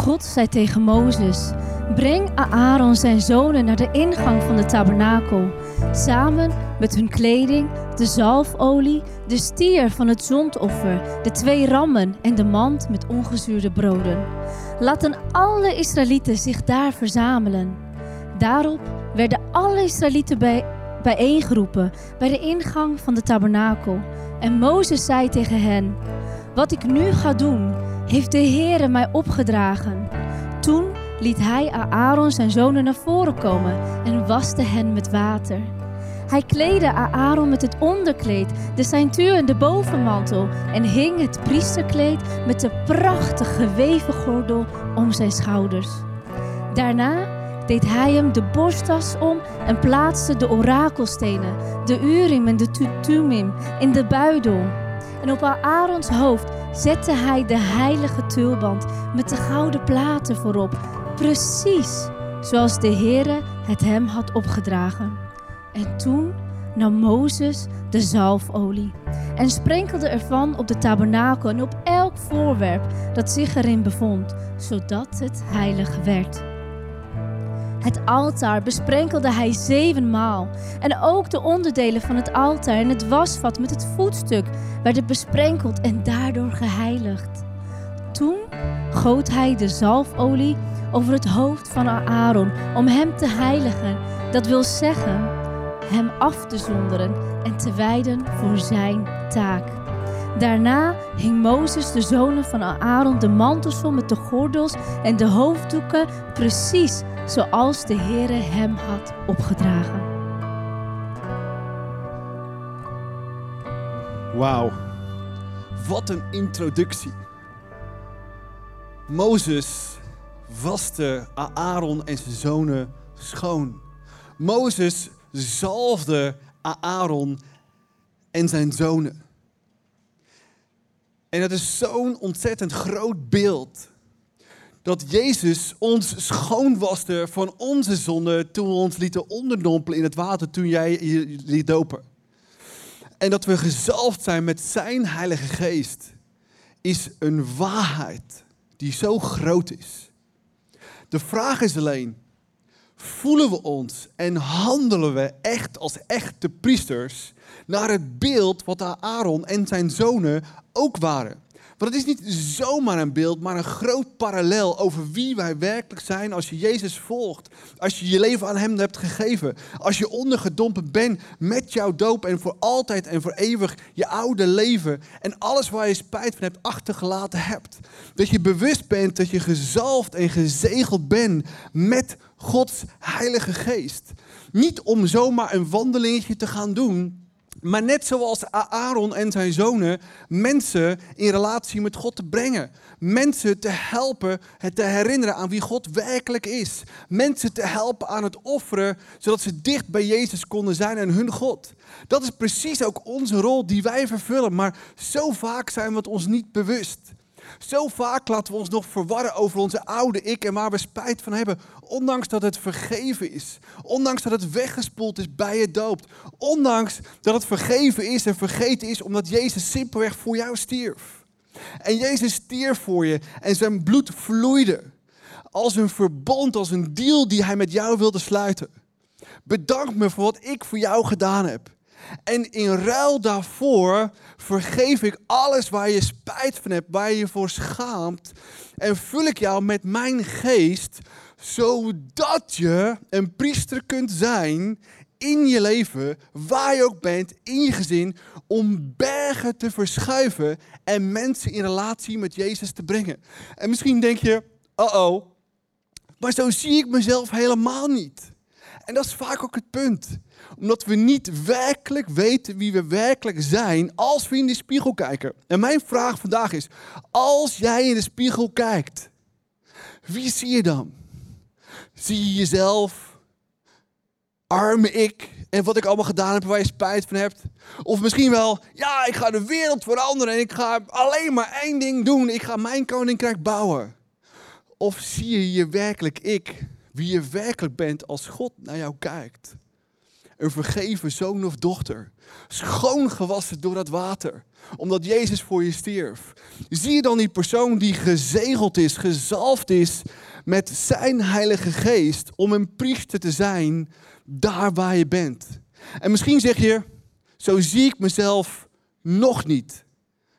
God zei tegen Mozes: Breng Aaron zijn zonen naar de ingang van de tabernakel, samen met hun kleding, de zalfolie, de stier van het zondoffer, de twee rammen en de mand met ongezuurde broden. Laten alle Israëlieten zich daar verzamelen. Daarop werden alle Israëlieten bij, bijeengeroepen bij de ingang van de tabernakel. En Mozes zei tegen hen: Wat ik nu ga doen, heeft de Heere mij opgedragen. Toen liet hij Aaron zijn zonen naar voren komen en waste hen met water. Hij kleedde Aaron met het onderkleed, de ceintuur en de bovenmantel en hing het priesterkleed met de prachtige geweven gordel om zijn schouders. Daarna deed hij hem de borsttas om en plaatste de orakelstenen, de Urim en de Tumim in de buidel. En op Aarons hoofd zette hij de heilige tulband met de gouden platen voorop, precies zoals de Heere het hem had opgedragen. En toen nam Mozes de zalfolie en sprenkelde ervan op de tabernakel en op elk voorwerp dat zich erin bevond, zodat het heilig werd. Het altaar besprenkelde hij zevenmaal. En ook de onderdelen van het altaar en het wasvat met het voetstuk werden besprenkeld en daardoor geheiligd. Toen goot hij de zalfolie over het hoofd van Aaron om hem te heiligen. Dat wil zeggen, hem af te zonderen en te wijden voor zijn taak. Daarna hing Mozes de zonen van Aaron de mantels om met de gordels en de hoofddoeken precies zoals de Heere hem had opgedragen. Wauw, wat een introductie. Mozes waste Aaron en zijn zonen schoon. Mozes zalfde Aaron en zijn zonen. En dat is zo'n ontzettend groot beeld dat Jezus ons schoonwaste van onze zonde toen we ons lieten onderdompelen in het water toen jij je liet dopen. En dat we gezalfd zijn met zijn Heilige Geest is een waarheid die zo groot is. De vraag is alleen, voelen we ons en handelen we echt als echte priesters naar het beeld wat Aaron en zijn zonen ook waren? Want het is niet zomaar een beeld, maar een groot parallel over wie wij werkelijk zijn als je Jezus volgt. Als je je leven aan Hem hebt gegeven. Als je ondergedompen bent met jouw doop en voor altijd en voor eeuwig je oude leven en alles waar je spijt van hebt achtergelaten hebt. Dat je bewust bent dat je gezalfd en gezegeld bent met Gods Heilige Geest. Niet om zomaar een wandelingetje te gaan doen, maar net zoals Aaron en zijn zonen mensen in relatie met God te brengen. Mensen te helpen het te herinneren aan wie God werkelijk is. Mensen te helpen aan het offeren, zodat ze dicht bij Jezus konden zijn en hun God. Dat is precies ook onze rol die wij vervullen, maar zo vaak zijn we het ons niet bewust. Zo vaak laten we ons nog verwarren over onze oude ik en waar we spijt van hebben. Ondanks dat het vergeven is. Ondanks dat het weggespoeld is bij je doop. Ondanks dat het vergeven is en vergeten is omdat Jezus simpelweg voor jou stierf. En Jezus stierf voor je en zijn bloed vloeide. Als een verbond, als een deal die hij met jou wilde sluiten. Bedank me voor wat ik voor jou gedaan heb. En in ruil daarvoor vergeef ik alles waar je spijt van hebt, waar je je voor schaamt. En vul ik jou met mijn geest, zodat je een priester kunt zijn in je leven, waar je ook bent, in je gezin, om bergen te verschuiven en mensen in relatie met Jezus te brengen. En misschien denk je, oh oh, maar zo zie ik mezelf helemaal niet. En dat is vaak ook het punt omdat we niet werkelijk weten wie we werkelijk zijn als we in de spiegel kijken. En mijn vraag vandaag is, als jij in de spiegel kijkt, wie zie je dan? Zie je jezelf, arme ik en wat ik allemaal gedaan heb waar je spijt van hebt? Of misschien wel, ja, ik ga de wereld veranderen en ik ga alleen maar één ding doen. Ik ga mijn koninkrijk bouwen. Of zie je je werkelijk ik, wie je werkelijk bent als God naar jou kijkt? Een vergeven zoon of dochter. Schoongewassen door dat water, omdat Jezus voor je stierf. Zie je dan die persoon die gezegeld is, gezalfd is met zijn Heilige Geest om een priester te zijn daar waar je bent. En misschien zeg je, zo zie ik mezelf nog niet,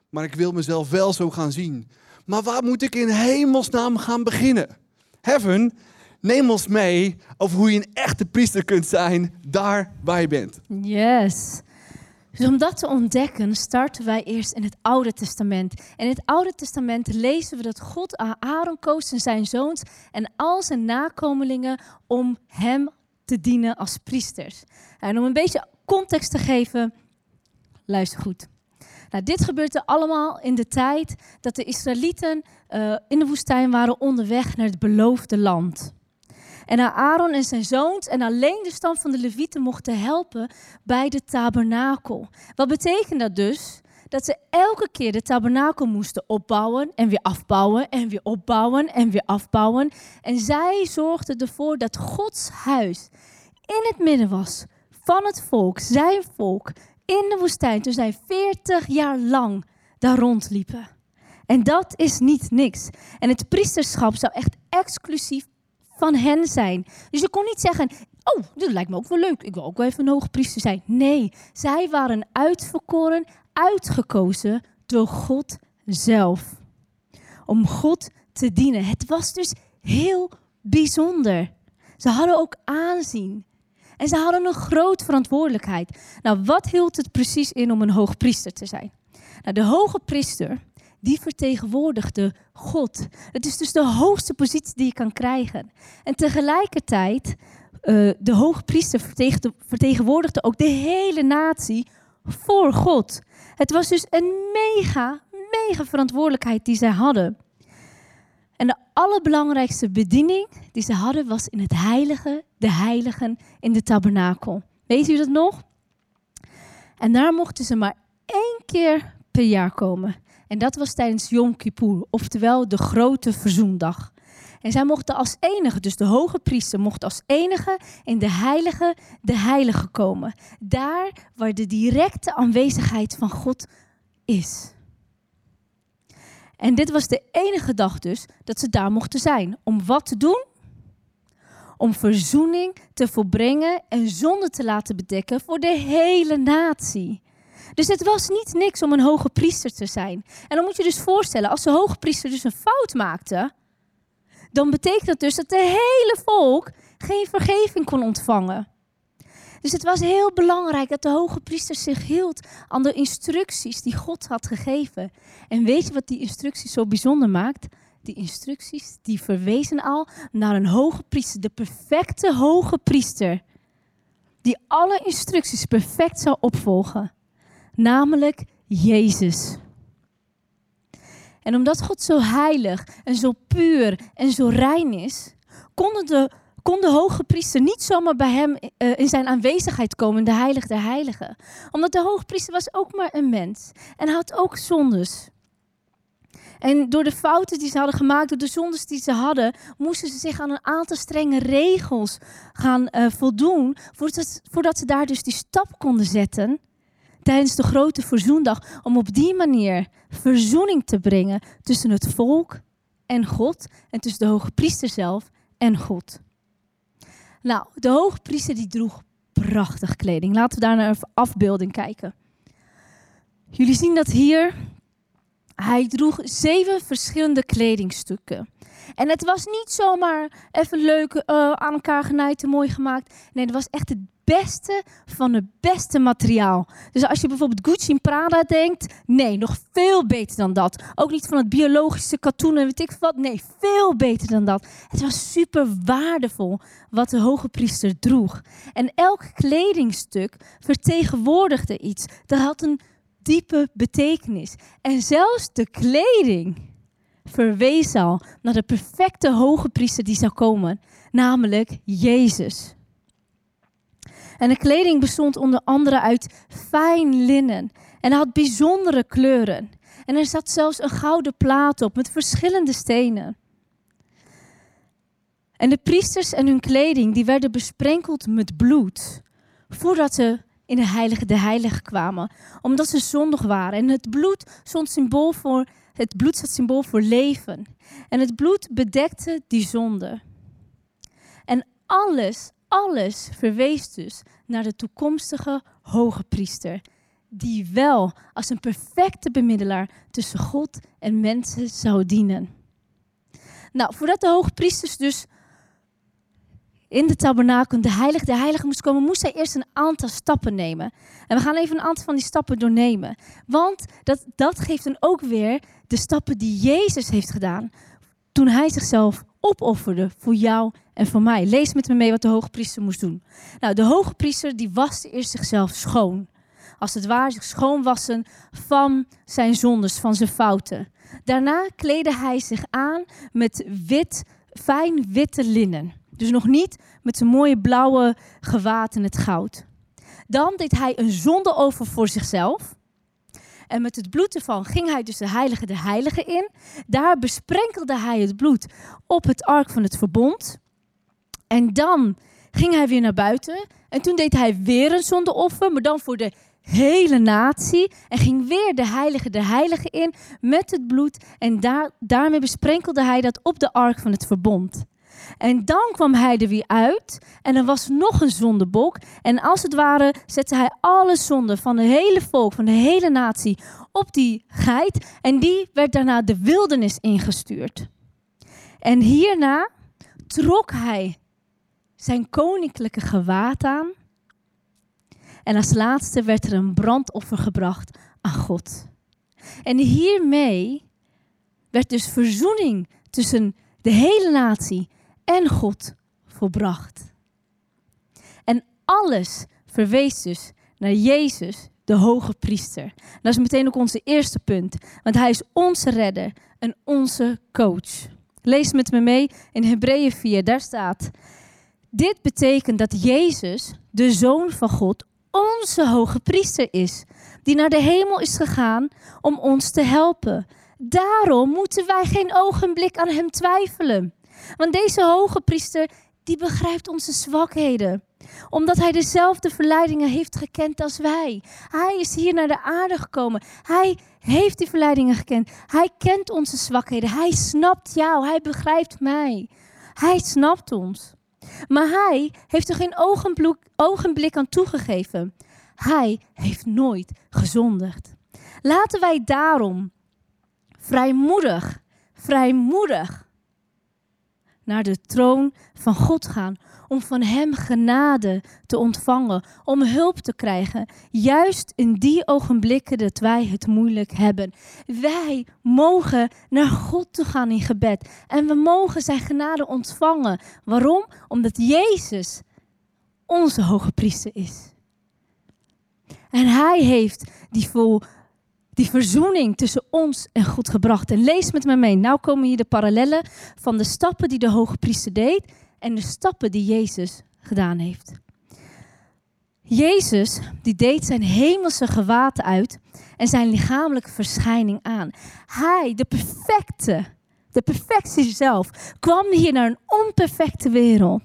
maar ik wil mezelf wel zo gaan zien. Maar waar moet ik in hemelsnaam gaan beginnen? Heaven, neem ons mee over hoe je een echte priester kunt zijn daar waar je bent. Yes. Dus om dat te ontdekken, starten wij eerst in het Oude Testament. En in het Oude Testament lezen we dat God Aaron koos en zijn zoons en al zijn nakomelingen om hem te dienen als priesters. En om een beetje context te geven, luister goed. Nou, dit gebeurde allemaal in de tijd dat de Israëlieten uh, in de woestijn waren onderweg naar het beloofde land. En Aaron en zijn zoons en alleen de stam van de Levieten mochten helpen bij de tabernakel. Wat betekent dat dus? Dat ze elke keer de tabernakel moesten opbouwen en weer afbouwen en weer opbouwen en weer afbouwen. En zij zorgden ervoor dat Gods huis in het midden was van het volk, zijn volk, in de woestijn. Toen zij 40 jaar lang daar rondliepen. En dat is niet niks. En het priesterschap zou echt exclusief van hen zijn. Dus je kon niet zeggen, oh, dit lijkt me ook wel leuk. Ik wil ook wel even een hoge priester zijn. Nee, zij waren uitverkoren, uitgekozen door God zelf. Om God te dienen. Het was dus heel bijzonder. Ze hadden ook aanzien. En ze hadden een grote verantwoordelijkheid. Nou, wat hield het precies in om een hoogpriester te zijn? Nou, de hoge priester, die vertegenwoordigde God. Het is dus de hoogste positie die je kan krijgen. En tegelijkertijd, uh, de hoogpriester vertegenwoordigde ook de hele natie voor God. Het was dus een mega, mega verantwoordelijkheid die zij hadden. En de allerbelangrijkste bediening die ze hadden was in het heilige, de heiligen, in de tabernakel. Weet u dat nog? En daar mochten ze maar één keer per jaar komen. En dat was tijdens Yom Kippur, oftewel de grote verzoendag. En zij mochten als enige, dus de hoge priester mocht als enige in de heilige, de heilige komen. Daar waar de directe aanwezigheid van God is. En dit was de enige dag dus dat ze daar mochten zijn. Om wat te doen? Om verzoening te volbrengen en zonde te laten bedekken voor de hele natie. Dus het was niet niks om een hoge priester te zijn. En dan moet je dus voorstellen, als de hoge priester dus een fout maakte, dan betekent dat dus dat de hele volk geen vergeving kon ontvangen. Dus het was heel belangrijk dat de hoge priester zich hield aan de instructies die God had gegeven. En weet je wat die instructies zo bijzonder maakt? Die instructies die verwezen al naar een hoge priester, de perfecte hoge priester, die alle instructies perfect zou opvolgen, namelijk Jezus. En omdat God zo heilig en zo puur en zo rein is, konden de kon de hoge priester niet zomaar bij hem uh, in zijn aanwezigheid komen, de heilige der heiligen. Omdat de hoge priester was ook maar een mens en had ook zondes. En door de fouten die ze hadden gemaakt, door de zondes die ze hadden, moesten ze zich aan een aantal strenge regels gaan uh, voldoen, voordat ze daar dus die stap konden zetten tijdens de grote verzoendag, om op die manier verzoening te brengen tussen het volk en God en tussen de hoge priester zelf en God. Nou, de hoogpriester die droeg prachtig kleding. Laten we daar naar een afbeelding kijken. Jullie zien dat hier. Hij droeg zeven verschillende kledingstukken. En het was niet zomaar even leuk uh, aan elkaar genaaid en mooi gemaakt. Nee, het was echt het beste van het beste materiaal. Dus als je bijvoorbeeld Gucci en Prada denkt, nee, nog veel beter dan dat. Ook niet van het biologische katoen en weet ik wat. Nee, veel beter dan dat. Het was super waardevol wat de hoge priester droeg. En elk kledingstuk vertegenwoordigde iets. Dat had een diepe betekenis. En zelfs de kleding verwees al naar de perfecte hoge priester die zou komen, namelijk Jezus. En de kleding bestond onder andere uit fijn linnen en had bijzondere kleuren. En er zat zelfs een gouden plaat op met verschillende stenen. En de priesters en hun kleding die werden besprenkeld met bloed voordat ze in de heilige de heilige kwamen, omdat ze zondig waren. En het bloed stond symbool voor het bloed staat symbool voor leven. En het bloed bedekte die zonde. En alles, alles verwees dus naar de toekomstige hoge priester, die wel als een perfecte bemiddelaar tussen God en mensen zou dienen. Nou, voordat de hoge priesters dus in de tabernakel, de heilige, de heilige moest komen, moest hij eerst een aantal stappen nemen. En we gaan even een aantal van die stappen doornemen. Want dat, dat geeft dan ook weer de stappen die Jezus heeft gedaan toen hij zichzelf opofferde voor jou en voor mij. Lees met me mee wat de hoge priester moest doen. Nou, de hoge priester die waste eerst zichzelf schoon. Als het ware zich schoonwassen van zijn zondes, van zijn fouten. Daarna kleedde hij zich aan met wit, fijn witte linnen. Dus nog niet met zijn mooie blauwe gewaad en het goud. Dan deed hij een zondeover voor zichzelf. En met het bloed ervan ging hij dus de heilige de heilige in. Daar besprenkelde hij het bloed op het ark van het verbond. En dan ging hij weer naar buiten. En toen deed hij weer een zondeoffer, maar dan voor de hele natie. En ging weer de heilige de heilige in met het bloed. En daar, daarmee besprenkelde hij dat op de ark van het verbond. En dan kwam hij er weer uit en er was nog een zondebok. En als het ware zette hij alle zonden van het hele volk, van de hele natie op die geit. En die werd daarna de wildernis ingestuurd. En hierna trok hij zijn koninklijke gewaad aan. En als laatste werd er een brandoffer gebracht aan God. En hiermee werd dus verzoening tussen de hele natie en God volbracht. En alles verwees dus naar Jezus, de hoge priester. Dat is meteen ook onze eerste punt, want hij is onze redder en onze coach. Lees met me mee in Hebreeën 4, daar staat: Dit betekent dat Jezus, de zoon van God, onze hoge priester is, die naar de hemel is gegaan om ons te helpen. Daarom moeten wij geen ogenblik aan hem twijfelen. Want deze hoge priester, die begrijpt onze zwakheden. Omdat hij dezelfde verleidingen heeft gekend als wij. Hij is hier naar de aarde gekomen. Hij heeft die verleidingen gekend. Hij kent onze zwakheden. Hij snapt jou. Hij begrijpt mij. Hij snapt ons. Maar hij heeft er geen ogenblik, ogenblik aan toegegeven. Hij heeft nooit gezondigd. Laten wij daarom vrijmoedig, vrijmoedig naar de troon van God gaan. Om van Hem genade te ontvangen. Om hulp te krijgen. Juist in die ogenblikken dat wij het moeilijk hebben. Wij mogen naar God toe gaan in gebed. En we mogen Zijn genade ontvangen. Waarom? Omdat Jezus onze hoge priester is. En Hij heeft die vol die verzoening tussen ons en God gebracht. En lees met me mee. Nou komen hier de parallellen van de stappen die de hoge priester deed en de stappen die Jezus gedaan heeft. Jezus die deed zijn hemelse gewaad uit en zijn lichamelijke verschijning aan. Hij, de perfecte, de perfectie zelf, kwam hier naar een onperfecte wereld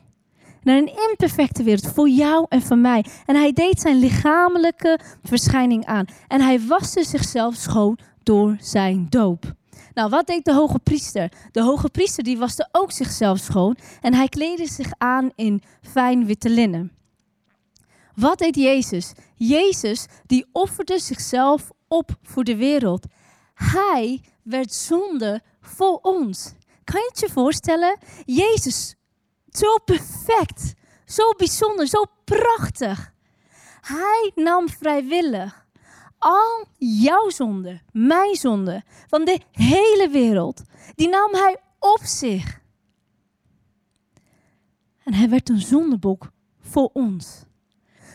naar een imperfecte wereld voor jou en voor mij. En hij deed zijn lichamelijke verschijning aan. En hij waste zichzelf schoon door zijn doop. Nou, wat deed de hoge priester? De hoge priester die waste ook zichzelf schoon en hij kleedde zich aan in fijn witte linnen. Wat deed Jezus? Jezus die offerde zichzelf op voor de wereld. Hij werd zonde voor ons. Kan je het je voorstellen? Jezus zo perfect, zo bijzonder, zo prachtig. Hij nam vrijwillig al jouw zonde, mijn zonde, van de hele wereld, die nam hij op zich. En hij werd een zondebok voor ons.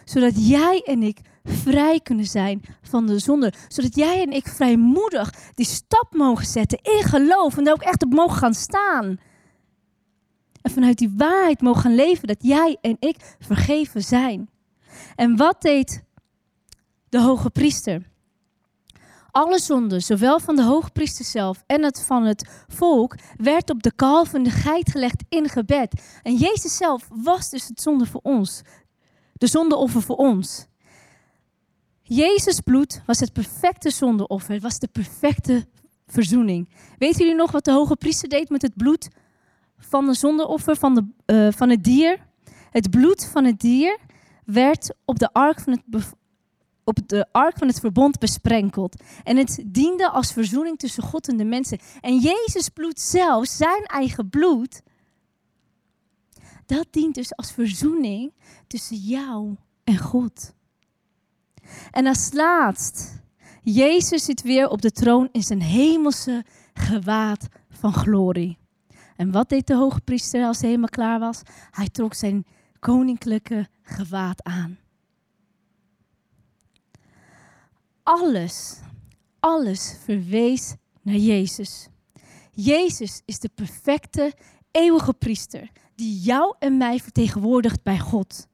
Zodat jij en ik vrij kunnen zijn van de zonde. Zodat jij en ik vrijmoedig die stap mogen zetten in geloof en daar ook echt op mogen gaan staan. En vanuit die waarheid mogen gaan leven dat jij en ik vergeven zijn. En wat deed de hoge priester? Alle zonden, zowel van de hoge priester zelf en het van het volk, werd op de kalf en de geit gelegd in gebed. En Jezus zelf was dus het zonde voor ons. de zondeoffer voor ons. Jezus bloed was het perfecte zondeoffer. Het was de perfecte verzoening. Weten jullie nog wat de hoge priester deed met het bloed van de zondeoffer van, de, uh, van het dier? Het bloed van het dier werd op de ark van het, op de ark van het verbond besprenkeld. En het diende als verzoening tussen God en de mensen. En Jezus bloed zelf, zijn eigen bloed, dat dient dus als verzoening tussen jou en God. En als laatst, Jezus zit weer op de troon in zijn hemelse gewaad van glorie. En wat deed de hoge priester als hij helemaal klaar was? Hij trok zijn koninklijke gewaad aan. Alles, alles verwees naar Jezus. Jezus is de perfecte, eeuwige priester die jou en mij vertegenwoordigt bij God.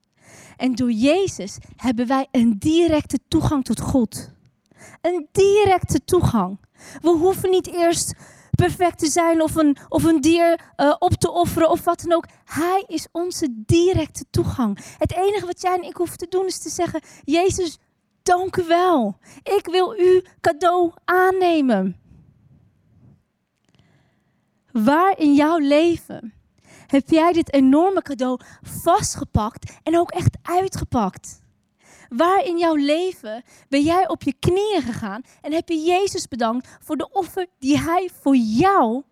En door Jezus hebben wij een directe toegang tot God. Een directe toegang. We hoeven niet eerst perfect te zijn of een, of een dier uh, op te offeren of wat dan ook. Hij is onze directe toegang. Het enige wat jij en ik hoeven te doen is te zeggen: Jezus, dank u wel. Ik wil uw cadeau aannemen. Waar in jouw leven heb jij dit enorme cadeau vastgepakt en ook echt uitgepakt? Waar in jouw leven ben jij op je knieën gegaan en heb je Jezus bedankt voor de offer die Hij voor jou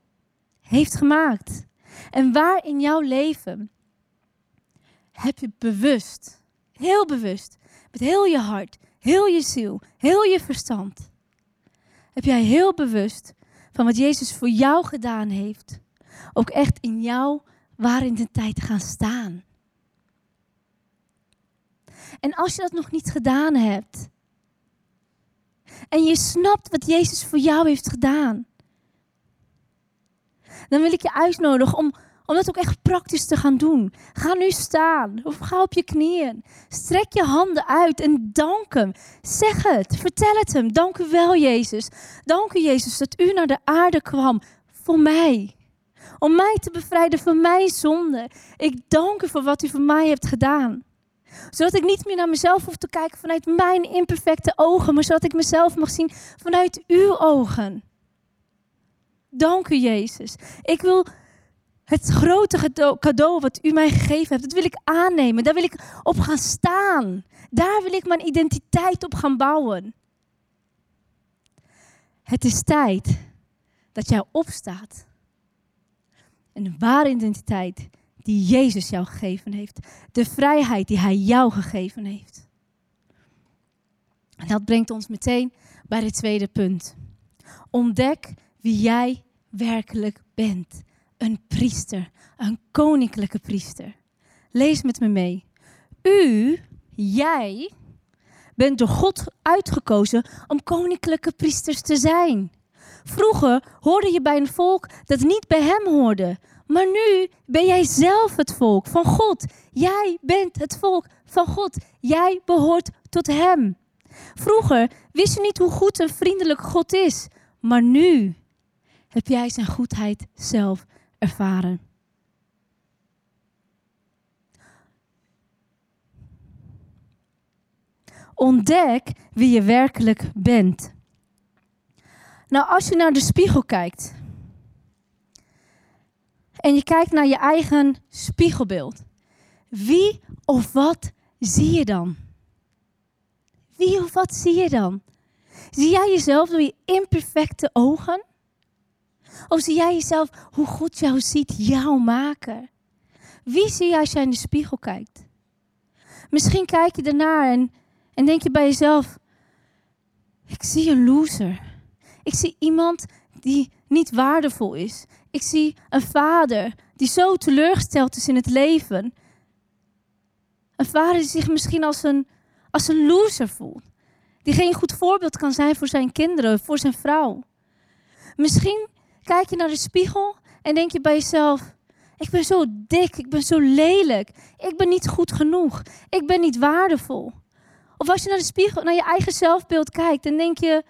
heeft gemaakt? En waar in jouw leven heb je bewust, heel bewust, met heel je hart, heel je ziel, heel je verstand, heb jij heel bewust van wat Jezus voor jou gedaan heeft, ook echt in jouw waar in de tijd gaan staan. En als je dat nog niet gedaan hebt, en je snapt wat Jezus voor jou heeft gedaan, dan wil ik je uitnodigen om, om dat ook echt praktisch te gaan doen. Ga nu staan of ga op je knieën. Strek je handen uit en dank Hem. Zeg het, vertel het Hem. Dank u wel, Jezus. Dank u, Jezus, dat u naar de aarde kwam voor mij om mij te bevrijden van mijn zonde. Ik dank u voor wat u voor mij hebt gedaan. Zodat ik niet meer naar mezelf hoef te kijken vanuit mijn imperfecte ogen, maar zodat ik mezelf mag zien vanuit uw ogen. Dank u, Jezus. Ik wil het grote cadeau wat u mij gegeven hebt, dat wil ik aannemen. Daar wil ik op gaan staan. Daar wil ik mijn identiteit op gaan bouwen. Het is tijd dat jij opstaat en de ware identiteit die Jezus jou gegeven heeft. De vrijheid die Hij jou gegeven heeft. En dat brengt ons meteen bij het tweede punt. Ontdek wie jij werkelijk bent. Een priester, een koninklijke priester. Lees met me mee. U, jij, bent door God uitgekozen om koninklijke priesters te zijn. Vroeger hoorde je bij een volk dat niet bij hem hoorde. Maar nu ben jij zelf het volk van God. Jij bent het volk van God. Jij behoort tot hem. Vroeger wist je niet hoe goed en vriendelijk God is. Maar nu heb jij zijn goedheid zelf ervaren. Ontdek wie je werkelijk bent. Nou, als je naar de spiegel kijkt en je kijkt naar je eigen spiegelbeeld, wie of wat zie je dan? Wie of wat zie je dan? Zie jij jezelf door je imperfecte ogen? Of zie jij jezelf hoe God jou ziet, jou maken? Wie zie je als jij in de spiegel kijkt? Misschien kijk je ernaar en, en denk je bij jezelf: ik zie een loser. Ik zie iemand die niet waardevol is. Ik zie een vader die zo teleurgesteld is in het leven. Een vader die zich misschien als een, als een loser voelt. Die geen goed voorbeeld kan zijn voor zijn kinderen, voor zijn vrouw. Misschien kijk je naar de spiegel en denk je bij jezelf: Ik ben zo dik, ik ben zo lelijk, ik ben niet goed genoeg, ik ben niet waardevol. Of als je naar de spiegel, naar je eigen zelfbeeld kijkt, dan denk je: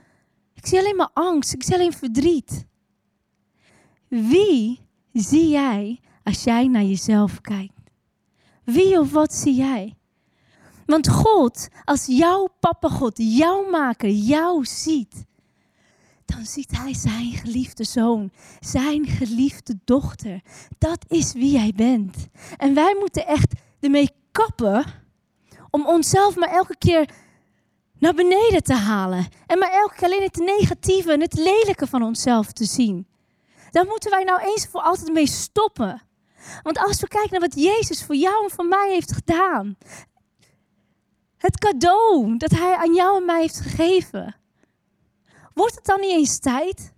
ik zie alleen maar angst. Ik zie alleen verdriet. Wie zie jij als jij naar jezelf kijkt? Wie of wat zie jij? Want God, als jouw papa God, jouw maker, jou ziet, dan ziet hij zijn geliefde zoon, zijn geliefde dochter. Dat is wie jij bent. En wij moeten echt ermee kappen om onszelf maar elke keer naar beneden te halen. En maar elke keer alleen het negatieve en het lelijke van onszelf te zien. Daar moeten wij nou eens voor altijd mee stoppen. Want als we kijken naar wat Jezus voor jou en voor mij heeft gedaan. Het cadeau dat Hij aan jou en mij heeft gegeven. Wordt het dan niet eens tijd?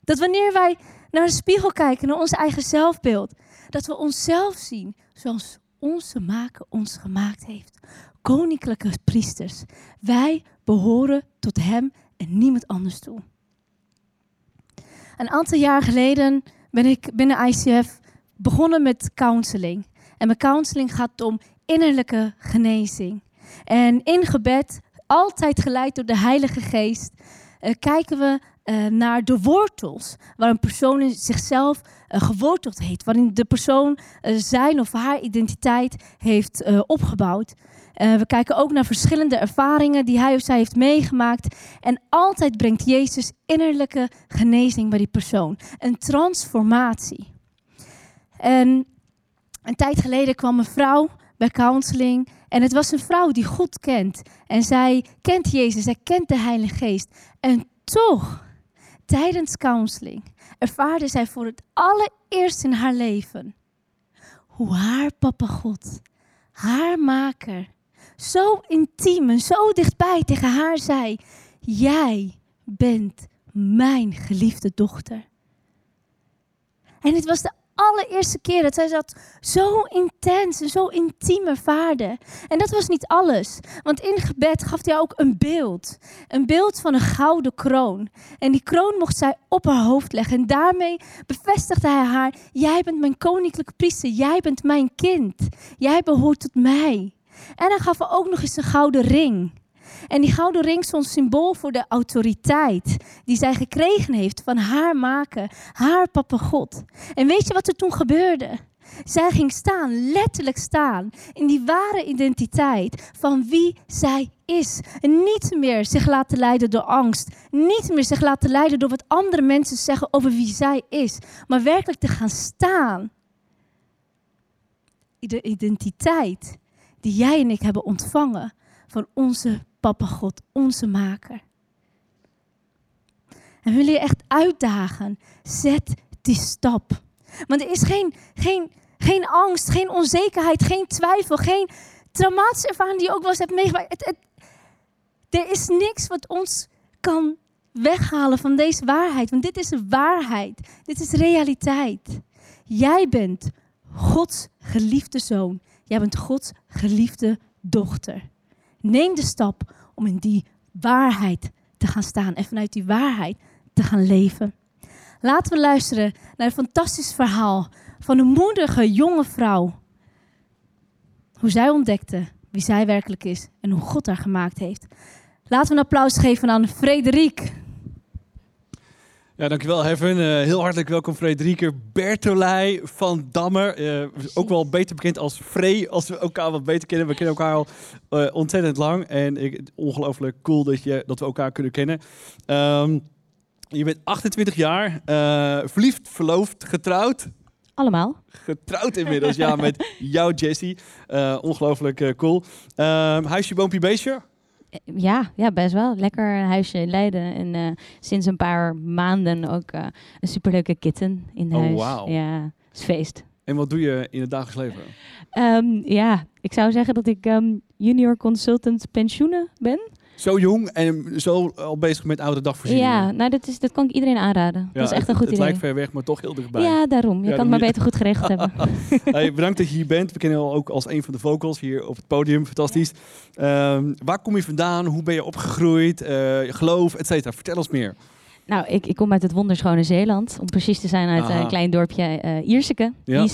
Dat wanneer wij naar de spiegel kijken, naar ons eigen zelfbeeld, dat we onszelf zien zoals onze maker ons gemaakt heeft. Koninklijke priesters. Wij behoren tot Hem en niemand anders toe. Een aantal jaar geleden ben ik binnen ICF begonnen met counseling. En mijn counseling gaat om innerlijke genezing. En in gebed, altijd geleid door de Heilige Geest, uh, kijken we uh, naar de wortels. Waar een persoon zichzelf uh, geworteld heeft. Waarin de persoon zijn of haar identiteit heeft opgebouwd. We kijken ook naar verschillende ervaringen die hij of zij heeft meegemaakt. En altijd brengt Jezus innerlijke genezing bij die persoon. Een transformatie. En een tijd geleden kwam een vrouw bij counseling. En het was een vrouw die God kent. En zij kent Jezus, zij kent de Heilige Geest. En toch, tijdens counseling, ervaarde zij voor het allereerst in haar leven hoe haar papa God, haar maker, zo intiem en zo dichtbij tegen haar zei: Jij bent mijn geliefde dochter. En het was de allereerste keer dat zij dat zo intens en zo intiem ervaarde. En dat was niet alles. Want in gebed gaf hij ook een beeld. Een beeld van een gouden kroon. En die kroon mocht zij op haar hoofd leggen. En daarmee bevestigde hij haar: Jij bent mijn koninklijke priester. Jij bent mijn kind. Jij behoort tot mij. En hij gaf ook nog eens een gouden ring. En die gouden ring stond symbool voor de autoriteit die zij gekregen heeft van haar maken, haar papa God. En weet je wat er toen gebeurde? Zij ging staan, letterlijk staan, in die ware identiteit van wie zij is. En niet meer zich laten leiden door angst. Niet meer zich laten leiden door wat andere mensen zeggen over wie zij is. Maar werkelijk te gaan staan. De identiteit die jij en ik hebben ontvangen van onze Papa God, onze maker. En wil je echt uitdagen, zet die stap. Want er is geen, geen, geen angst, geen onzekerheid, geen twijfel, geen traumatische ervaring die je ook wel eens hebt meegemaakt. Het, het, er is niks wat ons kan weghalen van deze waarheid. Want dit is een waarheid. Dit is realiteit. Jij bent Gods geliefde zoon. Jij bent Gods geliefde dochter. Neem de stap om in die waarheid te gaan staan en vanuit die waarheid te gaan leven. Laten we luisteren naar een fantastisch verhaal van een moedige jonge vrouw. Hoe zij ontdekte wie zij werkelijk is en hoe God haar gemaakt heeft. Laten we een applaus geven aan Frederik. Ja, dankjewel Heaven. Uh, heel hartelijk welkom Frederike Bertolij van Dammer. Uh, ook wel beter bekend als Frey, als we elkaar wat beter kennen. We kennen elkaar al uh, ontzettend lang. En ongelooflijk cool dat, je, dat we elkaar kunnen kennen. Um, je bent 28 jaar, verliefd, verloofd, getrouwd. Allemaal. Getrouwd inmiddels, ja, met jou Jessie. ongelooflijk cool. Um, huisje, boompje, beestje? Ja, ja, best wel. Lekker een huisje in Leiden. En uh, sinds een paar maanden ook uh, een superleuke kitten in oh, huis. Wow. Ja, is feest. En wat doe je in het dagelijks leven? Um, ja, ik zou zeggen dat ik um, junior consultant pensioenen ben. Zo jong en zo al bezig met oude dagvoorzieningen. Ja, nou dat, is, dat kan ik iedereen aanraden. Ja, dat is echt een goed het idee. Het lijkt ver weg, maar toch heel dichtbij. Ja, daarom. Je ja, kan het maar beter goed geregeld hebben. hey, bedankt dat je hier bent. We kennen je ook als een van de vocals hier op het podium. Fantastisch. Um, waar kom je vandaan? Hoe ben je opgegroeid? Uh, geloof, et cetera. Vertel ons meer. Nou, ik, ik kom uit het wonderschone Zeeland. Om precies te zijn uit Aha. een klein dorpje eh Ierseke. Ja.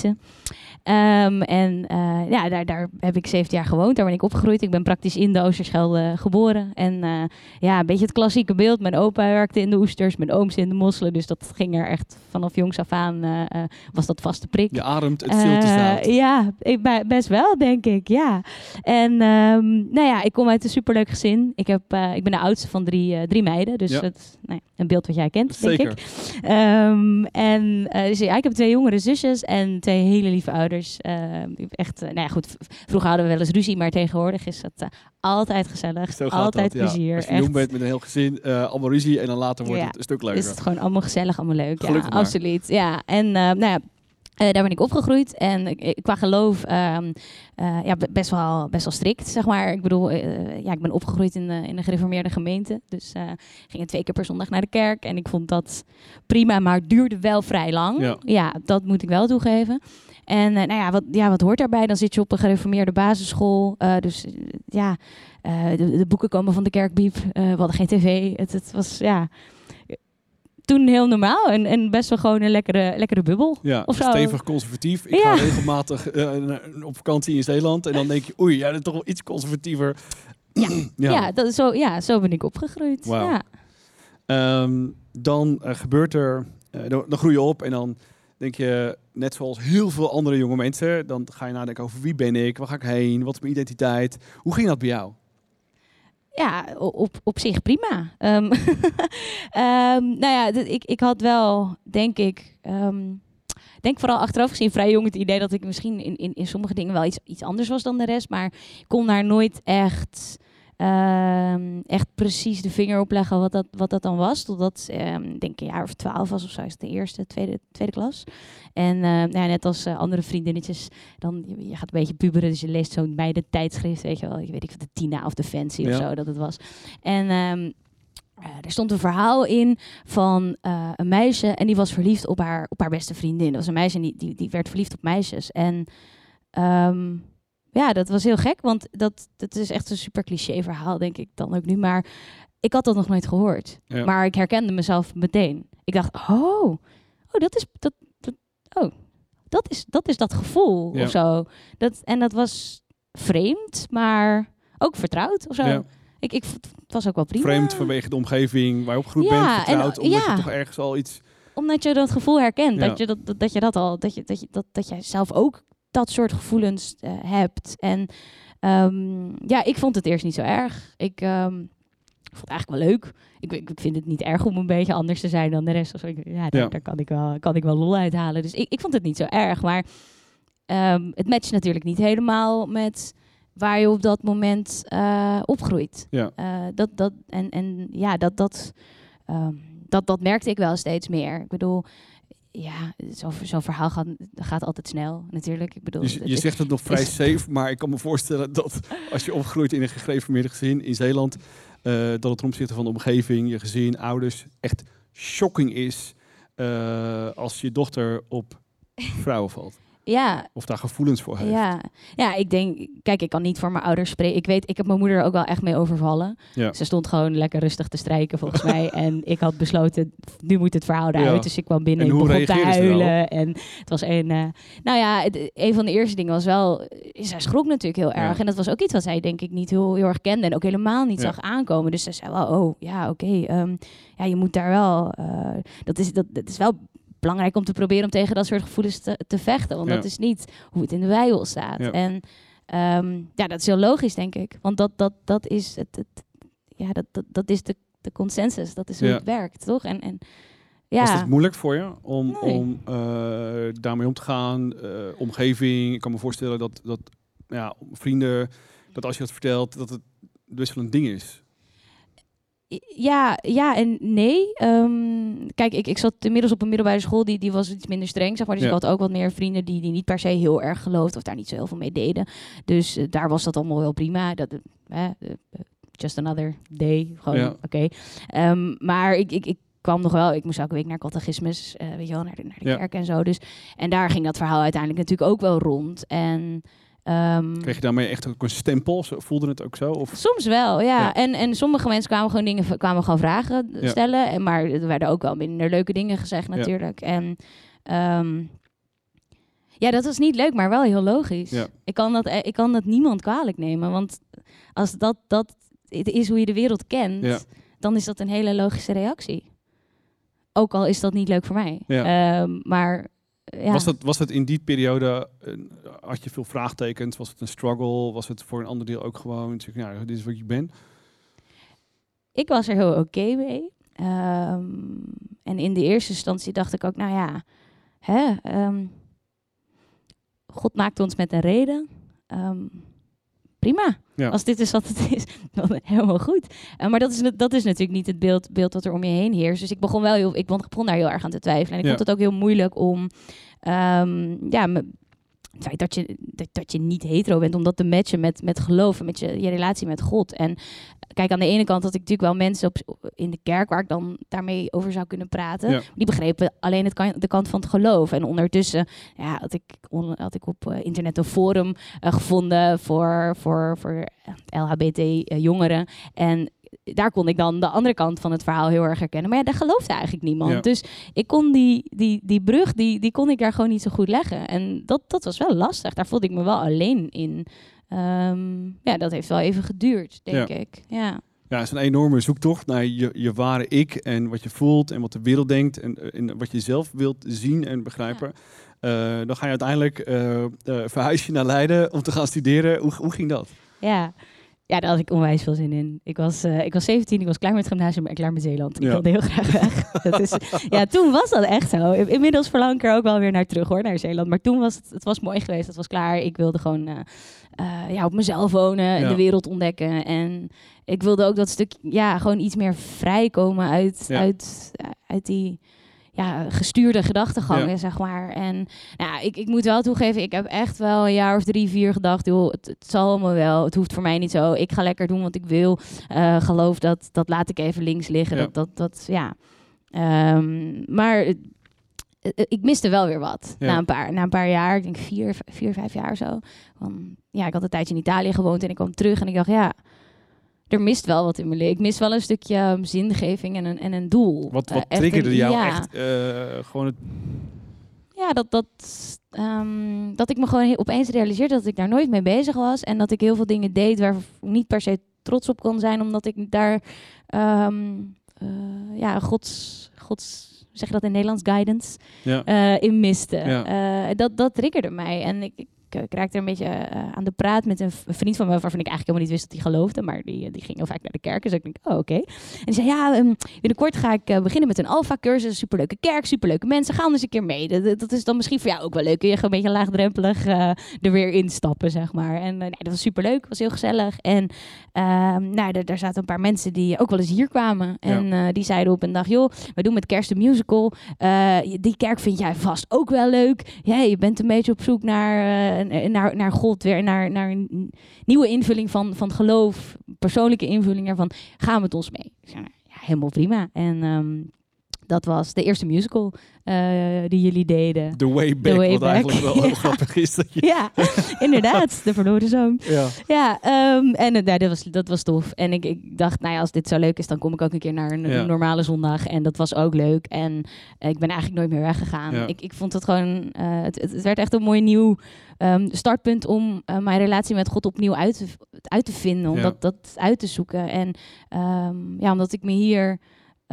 Ehm, en eh, ja, daar, daar heb ik 17 jaar gewoond. Daar ben ik opgegroeid. Ik ben praktisch in de Oosterschelde geboren. En eh, ja, een beetje het klassieke beeld. Mijn opa werkte in de oesters, mijn ooms in de mosselen. Dus dat ging er echt vanaf jongs af aan, eh, was dat vaste prik. Je ademt het. Eh, ja, ik, best wel, denk ik. Ja. En ehm, nou ja, ik kom uit een superleuk gezin. Ik, heb, ik ben de oudste van drie, drie meiden. Dus Ja. het nou ja, een beeld wat jij kent, denk ik. Ehm, en dus ja, ik heb twee jongere zusjes en twee hele lieve ouders. Ehm, echt, eh, nou ja, goed. Vroeger hadden we wel eens ruzie, maar tegenwoordig is het eh, altijd gezellig. Zo gaat altijd dat, ja. plezier. Als je echt. jong bent met een heel gezin, eh, allemaal ruzie en dan later wordt Ja. het een stuk leuker. Is het gewoon allemaal gezellig, allemaal leuk. Ja, Gelukkig absoluut. Ja, en eh, nou ja, eh, daar ben ik opgegroeid. En qua geloof, ehm, eh, ja, be- best wel, best wel strikt, zeg maar. Ik bedoel, eh, ja, ik ben opgegroeid in, de in een gereformeerde gemeente. Dus eh ging twee keer per zondag naar de kerk. En ik vond dat prima, maar het duurde wel vrij lang. Ja. dat moet ik wel toegeven. En eh, nou ja wat, ja, wat hoort daarbij? Dan zit je op een gereformeerde basisschool. Eh, dus eh, ja, de, de boeken komen van de kerkbiep. We hadden geen tv. Het, het was ja, toen heel normaal en, en best wel gewoon een lekkere, lekkere bubbel. Ja, Of zo. stevig conservatief. Ik Ja. ga regelmatig op vakantie in Zeeland en dan denk je, oei, jij bent toch wel iets conservatiever. Ja. ja. Ja, dat, zo, ja, zo ben ik opgegroeid. Ja. Ehm, dan gebeurt er, dan, dan groei je op en dan denk je, net zoals heel veel andere jonge mensen, dan ga je nadenken over wie ben ik, waar ga ik heen, wat is mijn identiteit. Hoe ging dat bij jou? Ja, op, op zich prima. Ehm, ehm, nou ja, ik, ik had wel, denk ik, ehm, denk vooral achteraf gezien vrij jong het idee dat ik misschien in, in, in sommige dingen wel iets, iets anders was dan de rest. Maar ik kon daar nooit echt, ehm, echt precies de vinger op leggen wat dat, wat dat dan was. Totdat, ehm, ik denk een jaar of twaalf was of zo, is het de eerste, tweede, tweede klas. En eh, nou ja, net als eh, andere vriendinnetjes, dan je, je gaat een beetje puberen, dus je leest zo'n bij de tijdschrift, weet je wel, ik weet niet of de Tina of de Fancy Ja. of zo dat het was. En ehm, eh, er stond een verhaal in van eh, een meisje en die was verliefd op haar, op haar beste vriendin. Dat was een meisje en die, die, die werd verliefd op meisjes. En ehm, ja, dat was heel gek, want dat, dat is echt een super cliché verhaal, denk ik dan ook nu. Maar ik had dat nog nooit gehoord. Ja. Maar ik herkende mezelf meteen. Ik dacht, oh, oh dat is dat, dat, oh, dat is dat is dat gevoel Ja. of zo. Dat, en dat was vreemd, maar ook vertrouwd of zo. Ja. Ik, ik, het was ook wel prima. Vreemd vanwege de omgeving waar je opgegroeid Ja, bent, vertrouwd, en- omdat je toch ergens al iets... Omdat je dat gevoel herkent. Dat, je dat, dat, dat je dat al, dat je, dat, je, dat, dat jij zelf ook dat soort gevoelens eh, hebt. En ehm, ja, ik vond het eerst niet zo erg. Ik, ehm, ik vond het eigenlijk wel leuk. Ik, ik vind het niet erg om een beetje anders te zijn dan de rest. Of zo. Ik- Ja, daar, Ja. daar kan, ik wel, kan ik wel lol uithalen. Dus ik, ik vond het niet zo erg. Maar ehm, het matcht natuurlijk niet helemaal met waar je op dat moment eh, opgroeit. Ja. Eh, dat, dat, en, en ja, dat, dat, dat, dat merkte ik wel steeds meer. Ik bedoel, ja, zo'n zo'n verhaal gaat, gaat altijd snel natuurlijk. Ik bedoel, Je, zegt het nog vrij is- safe, maar ik kan me voorstellen dat als je opgegroeid in een gereformeerde gezin in Zeeland, eh, dat het ten opzichte van de omgeving, je gezin, ouders, echt shocking is eh, als je dochter op vrouwen valt. Ja, Of daar gevoelens voor heeft. Ja. ja, ik denk, kijk, ik kan niet voor mijn ouders spreken. Ik weet, ik heb mijn moeder er ook wel echt mee overvallen. Ja. Ze stond gewoon lekker rustig te strijken volgens mij. En ik had besloten, nu moet het verhaal eruit. Ja. Dus ik kwam binnen En en ik begon te huilen. En het was een, eh, nou ja, het- een van de eerste dingen was wel, eh, zij schrok natuurlijk heel erg. Ja. En dat was ook iets wat zij denk ik niet heel, heel erg kende en ook helemaal niet zag aankomen. Dus ze zei wel, oh ja, oké, ehm, ja, je moet daar wel, eh, dat, is, dat, dat is wel belangrijk om te proberen om tegen dat soort gevoelens te, te vechten. Want Ja. dat is niet hoe het in de Bijbel staat. Ja. En ehm, ja, dat is heel logisch, denk ik. Want dat, dat, dat is, het, het, ja, dat, dat, dat is de, de consensus. Dat is hoe Ja. het werkt, toch? En, en Was ja, het moeilijk voor je om, Nee. om eh, daarmee om te gaan? Eh, omgeving, ik kan me voorstellen dat, dat ja, vrienden, dat als je dat vertelt, dat het best wel een ding is. Ja, ja en nee. Ehm, kijk, ik, ik zat inmiddels op een middelbare school, die, die was iets minder streng, zeg maar. Dus Ja. ik had ook wat meer vrienden die, die niet per se heel erg geloofden of daar niet zo heel veel mee deden. Dus eh, daar was dat allemaal wel prima. Dat, eh, eh, just another day, gewoon Ja. oké. Ehm, maar ik, ik, ik kwam nog wel, ik moest elke week naar catechismus, weet je wel, naar de, naar de Ja. kerk en zo. Dus, en daar ging dat verhaal uiteindelijk natuurlijk ook wel rond. En Ehm, Kreeg je daarmee echt ook een stempel? Zo- Voelde het ook zo? Of? Soms wel, ja. Ja. En, en sommige mensen kwamen gewoon dingen, kwamen gewoon vragen Ja. stellen. En, maar er werden ook wel minder leuke dingen gezegd Ja. natuurlijk. En ehm, ja, dat was niet leuk, maar wel heel logisch. Ja. Ik, kan dat, ik kan dat niemand kwalijk nemen. Want als dat, dat het is hoe je de wereld kent, Ja. dan is dat een hele logische reactie. Ook al is dat niet leuk voor mij. Ja. Ehm, maar ja. Was, dat, was dat in die periode, eh, had je veel vraagtekens? Was het een struggle? Was het voor een ander deel ook gewoon, zeg, ja, dit is wat je bent? ik was er heel oké mee. Ehm, en in de eerste instantie dacht ik ook, nou ja, hè, ehm, God maakte ons met een reden. Ehm, prima. Ja. Als dit is wat het is, dan helemaal goed. Eh, maar dat is, dat is natuurlijk niet het beeld, beeld dat er om je heen heerst. Dus ik begon wel heel, ik begon daar heel erg aan te twijfelen. En ik Ja. vond het ook heel moeilijk om, ehm, ja, het feit dat je, dat, dat je niet hetero bent, om dat te matchen met, met geloof en met je, je relatie met God. En kijk, aan de ene kant had ik natuurlijk wel mensen op, in de kerk waar ik dan daarmee over zou kunnen praten. Ja. Die begrepen alleen het kan, de kant van het geloof. En ondertussen ja, had, ik, on- had ik op eh, internet een forum eh, gevonden voor, voor, voor LHBT-jongeren. En daar kon ik dan de andere kant van het verhaal heel erg herkennen. Maar ja, daar geloofde eigenlijk niemand. Ja. Dus ik kon die, die, die brug, die, die kon ik daar gewoon niet zo goed leggen. En dat, dat was wel lastig. Daar voelde ik me wel alleen in. Ehm, ja, dat heeft wel even geduurd, denk ik. Ja. Ja, het is een enorme zoektocht naar je, je ware ik en wat je voelt en wat de wereld denkt en, en wat je zelf wilt zien en begrijpen. Eh, dan ga je uiteindelijk eh, verhuis je naar Leiden om te gaan studeren. Hoe, hoe ging dat? Ja. Ja, daar had ik onwijs veel zin in. Ik was, eh, ik was 17, ik was klaar met het gymnasium en klaar met Zeeland. Ik Ja. wilde heel graag weg. dat is, ja, toen was dat echt zo. In- Inmiddels verlang ik er ook wel weer naar terug hoor, naar Zeeland. Maar toen was het, het was mooi geweest, het was klaar. Ik wilde gewoon eh, eh, ja, op mezelf wonen en de wereld ontdekken. En ik wilde ook dat stuk, ja, gewoon iets meer vrijkomen uit, Ja. uit, uit die ja, gestuurde gedachtegangen, Ja. zeg maar. En nou, ik, ik moet wel toegeven, ik heb echt wel een jaar of drie, vier gedacht, joh, het, het zal allemaal wel. Het hoeft voor mij niet zo. Ik ga lekker doen wat ik wil. Eh, geloof dat, dat laat ik even links liggen. Ja. Dat, dat, dat, ja. Ehm, maar eh, eh, ik miste wel weer wat Ja. na, een paar, na een paar jaar. Ik denk vier, vier, vijf jaar zo. Van, ja, ik had een tijdje in Italië gewoond en ik kwam terug en ik dacht, ja, er mist wel wat in mijn leven. Ik mis wel een stukje um, zingeving en een, en een doel. Wat, Eh, wat echt triggerde jou ja. echt? eh, gewoon het, Ja, dat, dat, ehm, dat ik me gewoon opeens realiseerde dat ik daar nooit mee bezig was. En dat ik heel veel dingen deed waar ik niet per se trots op kon zijn. Omdat ik daar, ehm, eh, ja, gods, gods, zeg je dat in Nederlands, guidance ja. eh, in miste. Ja. Eh, dat, dat triggerde mij. En ik, ik, ik raakte er een beetje eh, aan de praat met een vriend van me... waarvan ik eigenlijk helemaal niet wist dat hij geloofde. Maar die, die ging heel vaak naar de kerk. Dus ik denk, oh, oké. En die zei, ja, ehm, binnenkort ga ik eh, beginnen met een alfa-cursus. Superleuke kerk, superleuke mensen. Ga anders een keer mee. Dat, dat is dan misschien voor jou ook wel leuk. Kun je gewoon een beetje laagdrempelig eh, er weer instappen, zeg maar. En eh, nee, dat was superleuk. was heel gezellig. En ehm, nou, daar, zaten een paar mensen die ook wel eens hier kwamen. En eh, die zeiden op een dag, joh, we doen met kerst een musical. Eh, die kerk vind jij vast ook wel leuk. Ja, je bent een beetje op zoek naar, eh, naar, naar God, weer naar, naar een nieuwe invulling van, van geloof, persoonlijke invulling ervan. Ga met ons mee. Ik zei, nou, ja, helemaal prima. En ehm, dat was de eerste musical eh, die jullie deden. The way back, Way wat Back. eigenlijk wel Ja. grappig is. Dat je, Ja, inderdaad, de verloren zoon. ja. Ja, ehm, en nou, dat, was, dat was tof. En ik, ik dacht, nou ja, als dit zo leuk is, dan kom ik ook een keer naar een, Ja. normale zondag. En dat was ook leuk. En eh, ik ben eigenlijk nooit meer weggegaan. Ja. Ik, ik vond het gewoon, eh, het, het, werd echt een mooi nieuw ehm, startpunt om eh, mijn relatie met God opnieuw uit te, uit te vinden. Om dat, dat uit te zoeken. En ehm, ja, omdat ik me hier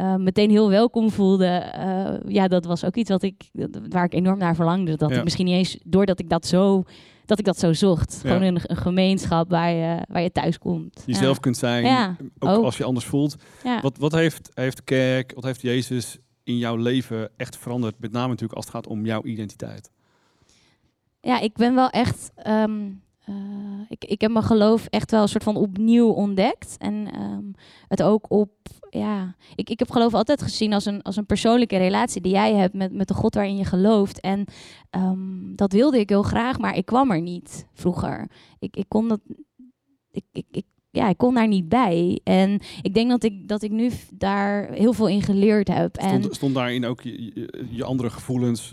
eh, meteen heel welkom voelde. eh, ja, dat was ook iets wat ik, waar ik enorm naar verlangde. Dat Ja. ik misschien niet eens, doordat ik dat zo, dat ik dat zo zocht. Ja. Gewoon een, een gemeenschap waar je, waar je thuis komt. Jezelf kunt zijn, Ja, ook, ook. als je anders voelt. Wat, wat heeft, heeft de kerk, wat heeft Jezus in jouw leven echt veranderd? Met name natuurlijk als het gaat om jouw identiteit. ja, ik ben wel echt. ehm, eh, ik, ik heb mijn geloof echt wel een soort van opnieuw ontdekt. En ehm, het ook op. Ja, ik, ik heb geloof altijd gezien als een, als een persoonlijke relatie die jij hebt met, met de God waarin je gelooft. En ehm, dat wilde ik heel graag, maar ik kwam er niet vroeger. Ik, ik kon dat. Ik, ik, ik, ja, ik kon daar niet bij. En ik denk dat ik, dat ik nu daar heel veel in geleerd heb. En Stond, stond daarin ook je, je, je andere gevoelens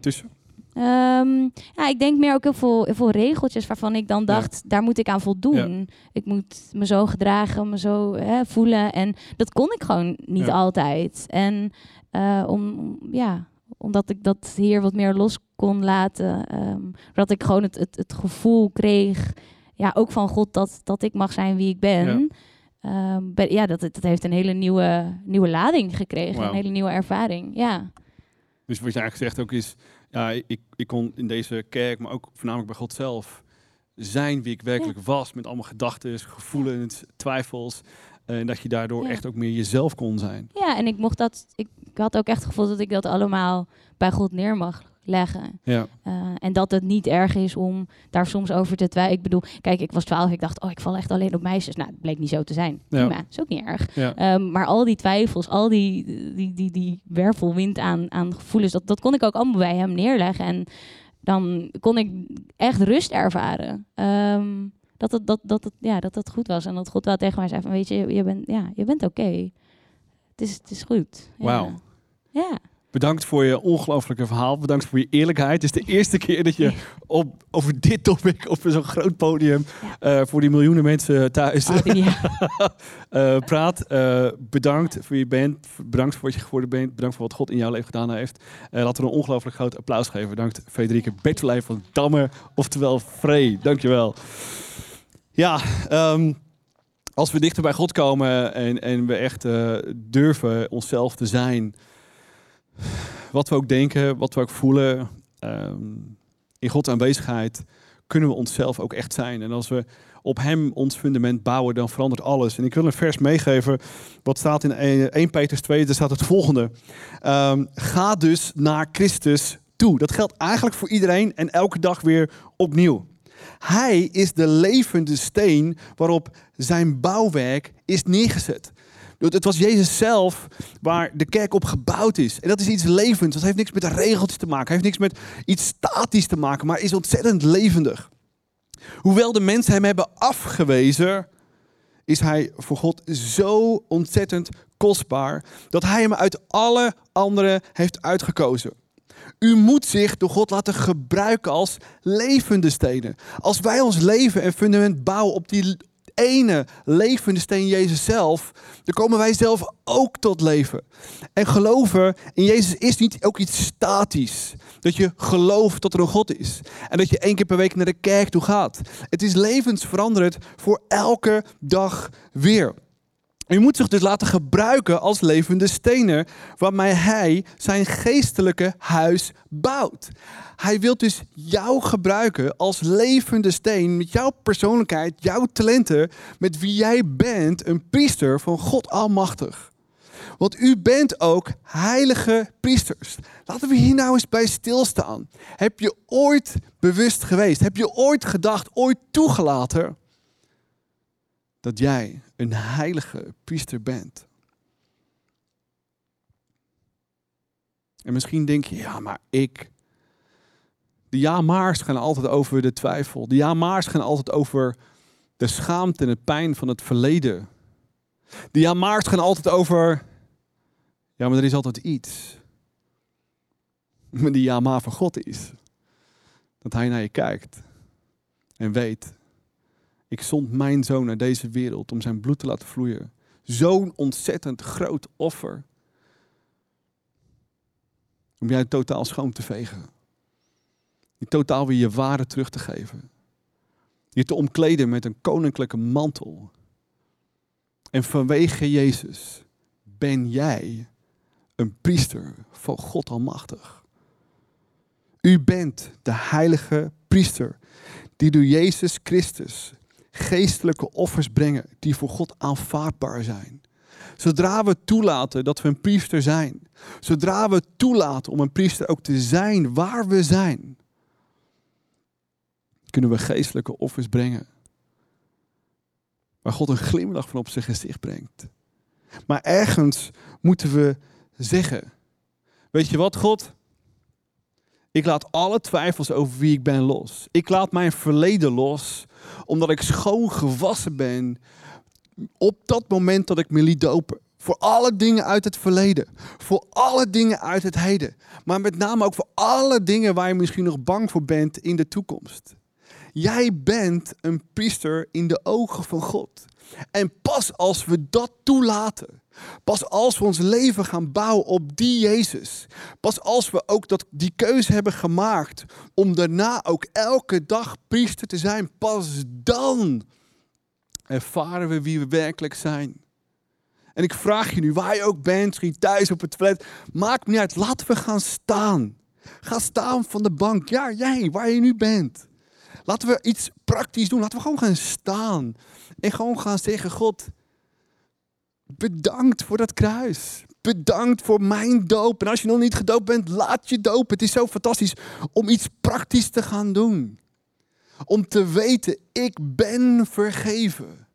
tussen? Ehm, ja, ik denk meer ook heel veel, heel veel regeltjes waarvan ik dan dacht, daar moet ik aan voldoen. Ik moet me zo gedragen, me zo hè, voelen. En dat kon ik gewoon niet Ja. altijd. En eh, om, ja, omdat ik dat hier wat meer los kon laten, ehm, dat ik gewoon het, het, het gevoel kreeg, ja, ook van God, dat, dat ik mag zijn wie ik ben. Ja, ben, ja dat, dat heeft een hele nieuwe, nieuwe lading gekregen, een hele nieuwe ervaring. Ja. Dus wat je eigenlijk zegt ook is, ja, ik, ik kon in deze kerk, maar ook voornamelijk bij God zelf, zijn wie ik werkelijk was. Met allemaal gedachten, gevoelens, twijfels. eh, En dat je daardoor Ja. echt ook meer jezelf kon zijn. Ja, en ik mocht dat. Ik, ik had ook echt het gevoel dat ik dat allemaal bij God neer mag leggen. Ja, Eh, en dat het niet erg is om daar soms over te twijfelen. Ik bedoel, kijk, ik was twaalf. Ik dacht, oh, ik val echt alleen op meisjes. Nou, het bleek niet zo te zijn. Ja. Prima, is ook niet erg. ja. Ehm, maar al die twijfels, al die, die, die, die wervelwind aan, aan gevoelens, dat, dat kon ik ook allemaal bij hem neerleggen. En dan kon ik echt rust ervaren. Ehm, dat, het, dat, dat, het, ja, dat het goed was. En dat God wel tegen mij zei van, weet je, je bent, ja, je bent oké. Het, is, het is goed. Ja. Wauw. Ja. Bedankt voor je ongelooflijke verhaal. Bedankt voor je eerlijkheid. Het is de eerste keer dat je op, over dit topic op zo'n groot podium eh, voor die miljoenen mensen thuis Oh, ja. eh, praat. Eh, bedankt voor je bent. Bedankt voor wat je geworden bent. Bedankt voor wat God in jouw leven gedaan heeft. Laten we een ongelooflijk groot applaus geven. Bedankt Frederike Bertolijn van Damme, oftewel Frey. Dankjewel. Ja, ehm, als we dichter bij God komen en, en we echt durven onszelf te zijn, wat we ook denken, wat we ook voelen, ehm, in Gods aanwezigheid kunnen we onszelf ook echt zijn. En als we op Hem ons fundament bouwen, dan verandert alles. En ik wil een vers meegeven, wat staat in 1 1 Petrus 2, daar staat het volgende. Ehm, ga dus naar Christus toe. Dat geldt eigenlijk voor iedereen en elke dag weer opnieuw. Hij is de levende steen waarop zijn bouwwerk is neergezet. Het was Jezus zelf waar de kerk op gebouwd is. En dat is iets levends. Dat heeft niks met regeltjes te maken. heeft niks met iets statisch te maken, maar is ontzettend levendig. Hoewel de mensen hem hebben afgewezen, is hij voor God zo ontzettend kostbaar dat hij hem uit alle anderen heeft uitgekozen. U moet zich door God laten gebruiken als levende stenen. Als wij ons leven en fundament bouwen op die ene levende steen Jezus zelf, dan komen wij zelf ook tot leven. En geloven in Jezus is niet ook iets statisch. Dat je gelooft dat er een God is. En dat je één keer per week naar de kerk toe gaat. Het is levensveranderend voor elke dag weer. U moet zich dus laten gebruiken als levende stenen, waarmee hij zijn geestelijke huis bouwt. Hij wil dus jou gebruiken als levende steen met jouw persoonlijkheid, jouw talenten, met wie jij bent, een priester van God Almachtig. Want u bent ook heilige priesters. Laten we hier nou eens bij stilstaan. Heb je ooit bewust geweest? Heb je ooit gedacht, ooit toegelaten dat jij een heilige priester bent? En misschien denk je, ja, maar ik. De ja-maars gaan altijd over de twijfel. De ja-maars gaan altijd over de schaamte en het pijn van het verleden. De ja-maars gaan altijd over. Ja, maar er is altijd iets. Maar die ja-maar van God is. Dat hij naar je kijkt. En weet. Ik zond mijn zoon naar deze wereld om zijn bloed te laten vloeien. Zo'n ontzettend groot offer. Om jij totaal schoon te vegen. Je totaal weer je waarde terug te geven. Je te omkleden met een koninklijke mantel. En vanwege Jezus ben jij een priester van God Almachtig. U bent de heilige priester die door Jezus Christus geestelijke offers brengen die voor God aanvaardbaar zijn. Zodra we toelaten dat we een priester zijn, zodra we toelaten om een priester ook te zijn waar we zijn, kunnen we geestelijke offers brengen. Waar God een glimlach van op zijn gezicht brengt. Maar ergens moeten we zeggen, weet je wat God? Ik laat alle twijfels over wie ik ben los. Ik laat mijn verleden los, omdat ik schoon gewassen ben op dat moment dat ik me liet dopen. Voor alle dingen uit het verleden. Voor alle dingen uit het heden. Maar met name ook voor alle dingen waar je misschien nog bang voor bent in de toekomst. Jij bent een priester in de ogen van God. En pas als we dat toelaten, pas als we ons leven gaan bouwen op die Jezus, pas als we ook dat, die keuze hebben gemaakt om daarna ook elke dag priester te zijn, pas dan ervaren we wie we werkelijk zijn. En ik vraag je nu, waar je ook bent, misschien thuis op het toilet, maakt niet uit, laten we gaan staan. Ga staan van de bank. Ja, jij, waar je nu bent. Laten we iets praktisch doen. Laten we gewoon gaan staan. En gewoon gaan zeggen, God, bedankt voor dat kruis. Bedankt voor mijn doop. En als je nog niet gedoopt bent, laat je dopen. Het is zo fantastisch om iets praktisch te gaan doen. Om te weten, ik ben vergeven.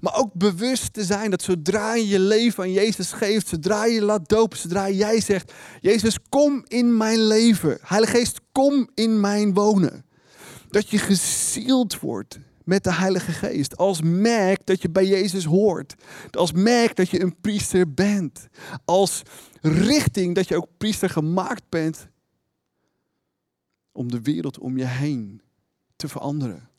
Maar ook bewust te zijn dat zodra je je leven aan Jezus geeft, zodra je laat dopen, zodra jij zegt, Jezus, kom in mijn leven. Heilige Geest, kom in mijn wonen. Dat je gezield wordt met de Heilige Geest. Als merk dat je bij Jezus hoort. Als merk dat je een priester bent. Als richting dat je ook priester gemaakt bent om de wereld om je heen te veranderen.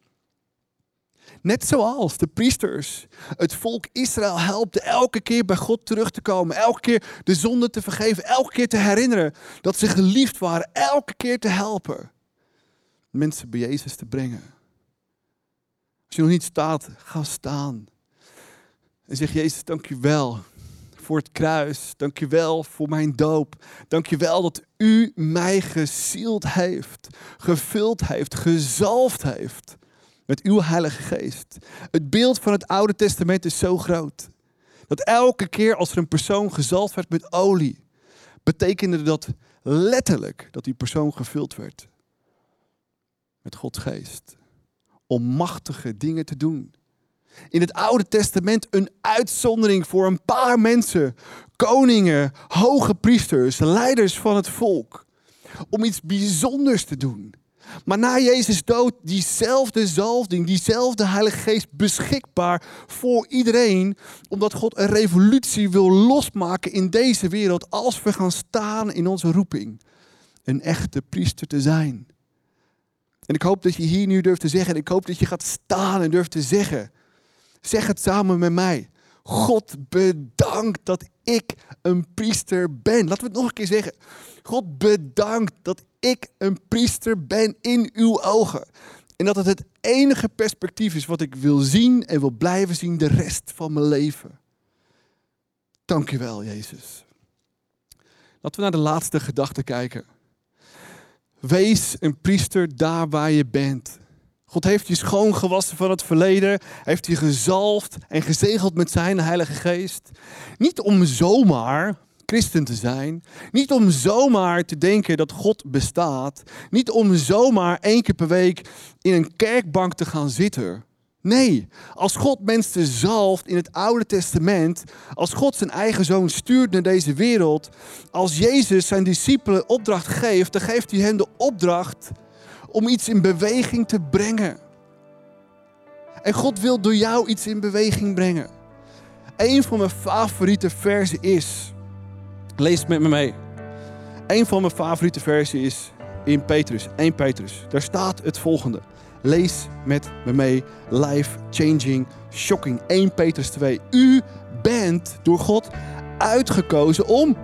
Net zoals de priesters het volk Israël helpten elke keer bij God terug te komen. Elke keer de zonde te vergeven. Elke keer te herinneren dat ze geliefd waren. Elke keer te helpen. Mensen bij Jezus te brengen. Als je nog niet staat, ga staan. En zeg Jezus, dank u wel voor het kruis. Dank u wel voor mijn doop. Dank u wel dat u mij gezield heeft, gevuld heeft, gezalfd heeft met uw Heilige Geest. Het beeld van het Oude Testament is zo groot. Dat elke keer als er een persoon gezalfd werd met olie, betekende dat letterlijk dat die persoon gevuld werd met Gods Geest. Om machtige dingen te doen. In het Oude Testament een uitzondering voor een paar mensen. Koningen, hoge priesters, leiders van het volk. Om iets bijzonders te doen. Maar na Jezus dood, diezelfde zalving, diezelfde Heilige Geest beschikbaar voor iedereen. Omdat God een revolutie wil losmaken in deze wereld als we gaan staan in onze roeping. Een echte priester te zijn. En ik hoop dat je hier nu durft te zeggen. En ik hoop dat je gaat staan en durft te zeggen. Zeg het samen met mij. God bedankt dat ik een priester ben. Laten we het nog een keer zeggen. God bedankt dat ik een priester ben in uw ogen. En dat het het enige perspectief is wat ik wil zien en wil blijven zien de rest van mijn leven. Dank je wel, Jezus. Laten we naar de laatste gedachte kijken. Wees een priester daar waar je bent. God heeft je schoongewassen van het verleden, heeft je gezalfd en gezegeld met zijn Heilige Geest. Niet om zomaar christen te zijn, niet om zomaar te denken dat God bestaat, niet om zomaar één keer per week in een kerkbank te gaan zitten. Nee, als God mensen zalft in het Oude Testament, als God zijn eigen zoon stuurt naar deze wereld, als Jezus zijn discipelen opdracht geeft, dan geeft hij hen de opdracht om iets in beweging te brengen. En God wil door jou iets in beweging brengen. Een van mijn favoriete versen is, lees met me mee. Een van mijn favoriete versen is in Petrus, 1 Petrus. Daar staat het volgende. Lees met me mee. Life changing, shocking. 1 Petrus 2. U bent door God uitgekozen om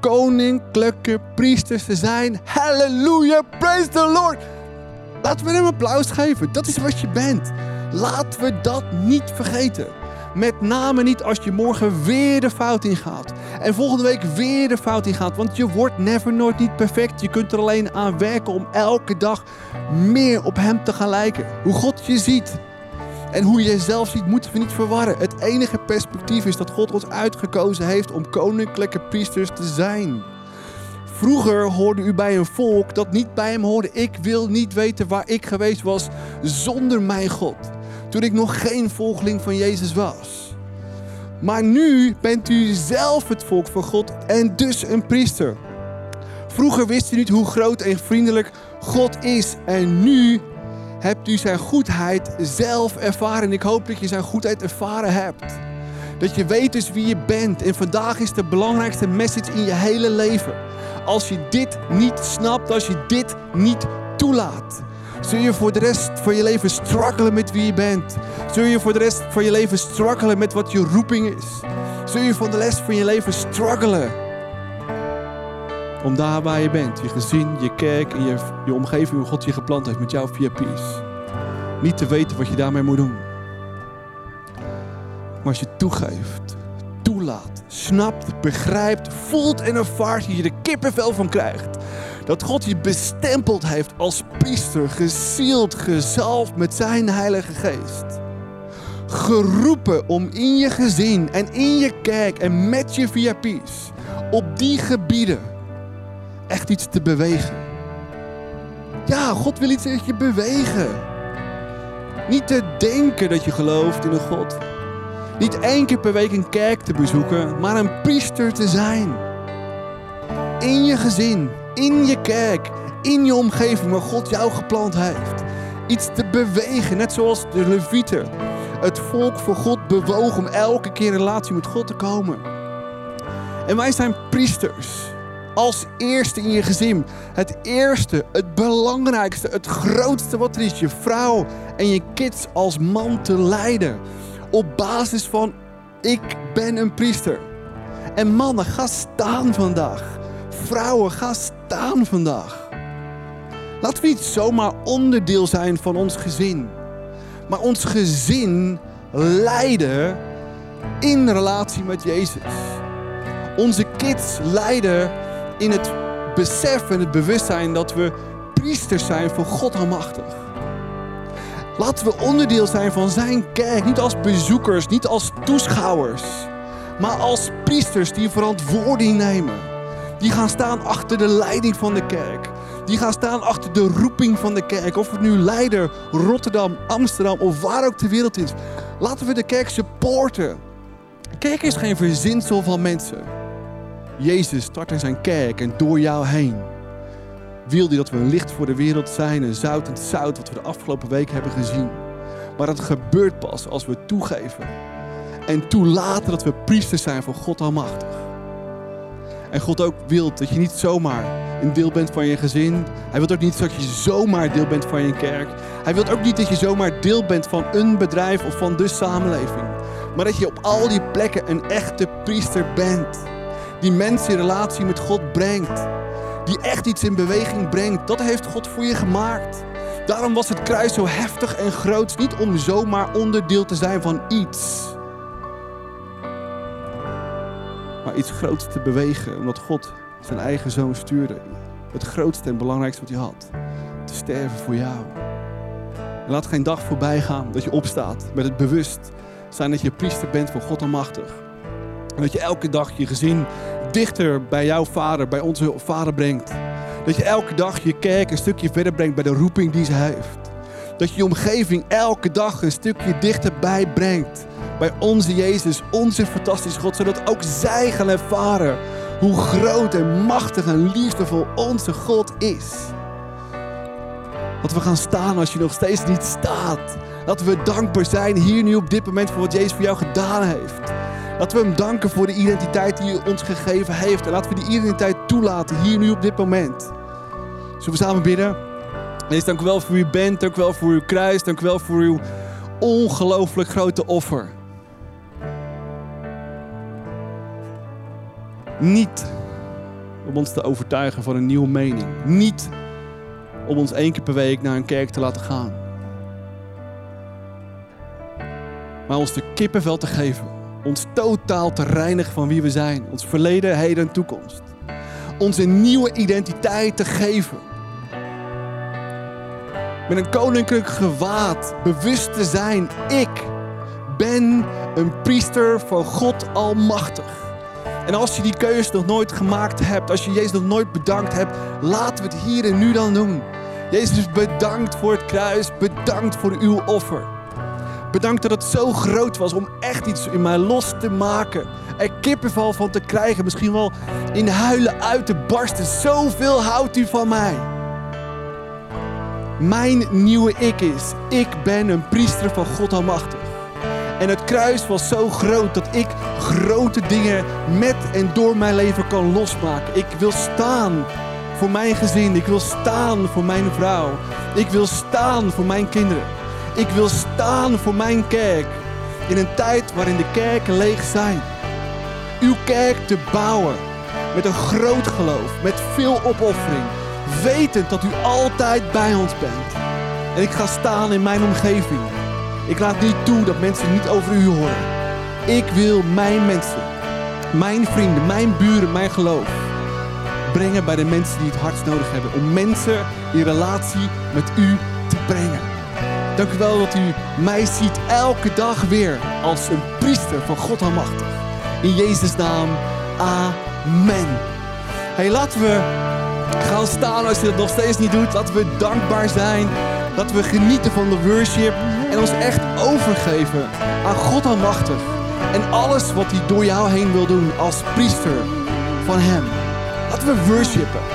koninklijke priesters te zijn. Halleluja, praise the Lord. Laten we hem applaus geven. Dat is wat je bent. Laten we dat niet vergeten. Met name niet als je morgen weer de fout ingaat. En volgende week weer de fout ingaat. Want je wordt never nooit niet perfect. Je kunt er alleen aan werken om elke dag meer op hem te gaan lijken. Hoe God je ziet. En hoe je jezelf ziet, moeten we niet verwarren. Het enige perspectief is dat God ons uitgekozen heeft om koninklijke priesters te zijn. Vroeger hoorde u bij een volk dat niet bij hem hoorde. Ik wil niet weten waar ik geweest was zonder mijn God. Toen ik nog geen volgeling van Jezus was. Maar nu bent u zelf het volk van God en dus een priester. Vroeger wist u niet hoe groot en vriendelijk God is. En nu hebt u zijn goedheid zelf ervaren. En ik hoop dat je zijn goedheid ervaren hebt. Dat je weet dus wie je bent. En vandaag is de belangrijkste message in je hele leven. Als je dit niet snapt, als je dit niet toelaat, zul je voor de rest van je leven struggelen met wie je bent. Zul je voor de rest van je leven struggelen met wat je roeping is. Zul je voor de rest van je leven struggelen. Om daar waar je bent, je gezin, je kerk en je, je omgeving, hoe God je geplant heeft met jouw VIP's. Niet te weten wat je daarmee moet doen. Maar als je toegeeft, toelaat, snapt, begrijpt, voelt en ervaart, je de kippenvel van krijgt. Dat God je bestempeld heeft als priester, gezield, gezalfd met zijn Heilige Geest. Geroepen om in je gezin en in je kerk en met je VIP's op die gebieden echt iets te bewegen. Ja, God wil iets met je bewegen. Niet te denken dat je gelooft in een God. Niet één keer per week een kerk te bezoeken, maar een priester te zijn. In je gezin, in je kerk, in je omgeving waar God jou geplant heeft. Iets te bewegen, net zoals de Levieten. Het volk voor God bewogen om elke keer in relatie met God te komen. En wij zijn priesters. Als eerste in je gezin. Het eerste, het belangrijkste, het grootste wat er is. Je vrouw en je kids als man te leiden. Op basis van, ik ben een priester. En mannen, ga staan vandaag. Vrouwen, ga staan vandaag. Laten we niet zomaar onderdeel zijn van ons gezin. Maar ons gezin leiden in relatie met Jezus. Onze kids leiden in het besef en het bewustzijn dat we priesters zijn voor God Almachtig. Laten we onderdeel zijn van zijn kerk. Niet als bezoekers, niet als toeschouwers. Maar als priesters die verantwoording nemen. Die gaan staan achter de leiding van de kerk. Die gaan staan achter de roeping van de kerk. Of het nu Leider, Rotterdam, Amsterdam of waar ook ter wereld is. Laten we de kerk supporten. Kerk is geen verzinsel van mensen. Jezus start in zijn kerk en door jou heen wil hij dat we een licht voor de wereld zijn, een zout en zout, wat we de afgelopen week hebben gezien. Maar dat gebeurt pas als we toegeven en toelaten dat we priesters zijn voor God Almachtig. En God ook wil dat je niet zomaar een deel bent van je gezin. Hij wil ook niet dat je zomaar deel bent van je kerk. Hij wil ook niet dat je zomaar deel bent van een bedrijf of van de samenleving. Maar dat je op al die plekken een echte priester bent. Die mensen in relatie met God brengt die echt iets in beweging brengt. Dat heeft God voor je gemaakt. Daarom was het kruis zo heftig en groot. Niet om zomaar onderdeel te zijn van iets. Iets groots te bewegen. Omdat God zijn eigen zoon stuurde. Het grootste en belangrijkste wat hij had. Te sterven voor jou. En laat geen dag voorbij gaan dat je opstaat met het bewust zijn dat je priester bent voor God Almachtig. En dat je elke dag je gezin dichter bij jouw vader, bij onze vader brengt. Dat je elke dag je kerk een stukje verder brengt bij de roeping die ze heeft. Dat je je omgeving elke dag een stukje dichterbij brengt. Bij onze Jezus, onze fantastische God. Zodat ook zij gaan ervaren hoe groot en machtig en liefdevol onze God is. Dat we gaan staan als je nog steeds niet staat. Dat we dankbaar zijn hier nu op dit moment voor wat Jezus voor jou gedaan heeft. Laten we hem danken voor de identiteit die hij ons gegeven heeft. En laten we die identiteit toelaten hier nu op dit moment. Zullen we samen bidden? Wees dank u wel voor wie u bent. Dank u wel voor uw kruis. Dank u wel voor uw ongelooflijk grote offer. Niet om ons te overtuigen van een nieuwe mening. Niet om ons één keer per week naar een kerk te laten gaan. Maar ons de kippenvel te geven ons totaal te reinigen van wie we zijn. Ons verleden, heden en toekomst. Onze nieuwe identiteit te geven. Met een koninklijk gewaad. Bewust te zijn. Ik ben een priester van God Almachtig. En als je die keuze nog nooit gemaakt hebt, als je Jezus nog nooit bedankt hebt, laten we het hier en nu dan doen. Jezus, bedankt voor het kruis, bedankt voor uw offer. Bedankt dat het zo groot was om echt iets in mij los te maken. Er kippenval van te krijgen. Misschien wel in huilen uit te barsten. Zoveel houdt u van mij. Mijn nieuwe ik is, ik ben een priester van God Almachtig. En het kruis was zo groot dat ik grote dingen met en door mijn leven kan losmaken. Ik wil staan voor mijn gezin. Ik wil staan voor mijn vrouw. Ik wil staan voor mijn kinderen. Ik wil staan voor mijn kerk. In een tijd waarin de kerken leeg zijn. Uw kerk te bouwen. Met een groot geloof. Met veel opoffering. Wetend dat u altijd bij ons bent. En ik ga staan in mijn omgeving. Ik laat niet toe dat mensen niet over u horen. Ik wil mijn mensen, mijn vrienden, mijn buren, mijn geloof brengen bij de mensen die het hardst nodig hebben. Om mensen in relatie met u te brengen. Dank u wel dat u mij ziet elke dag weer als een priester van God Almachtig. In Jezus' naam, amen. Hey, laten we gaan staan als je dat nog steeds niet doet. Laten we dankbaar zijn. Laten we genieten van de worship. En ons echt overgeven aan God Almachtig. En alles wat hij door jou heen wil doen als priester van hem. Laten we worshipen.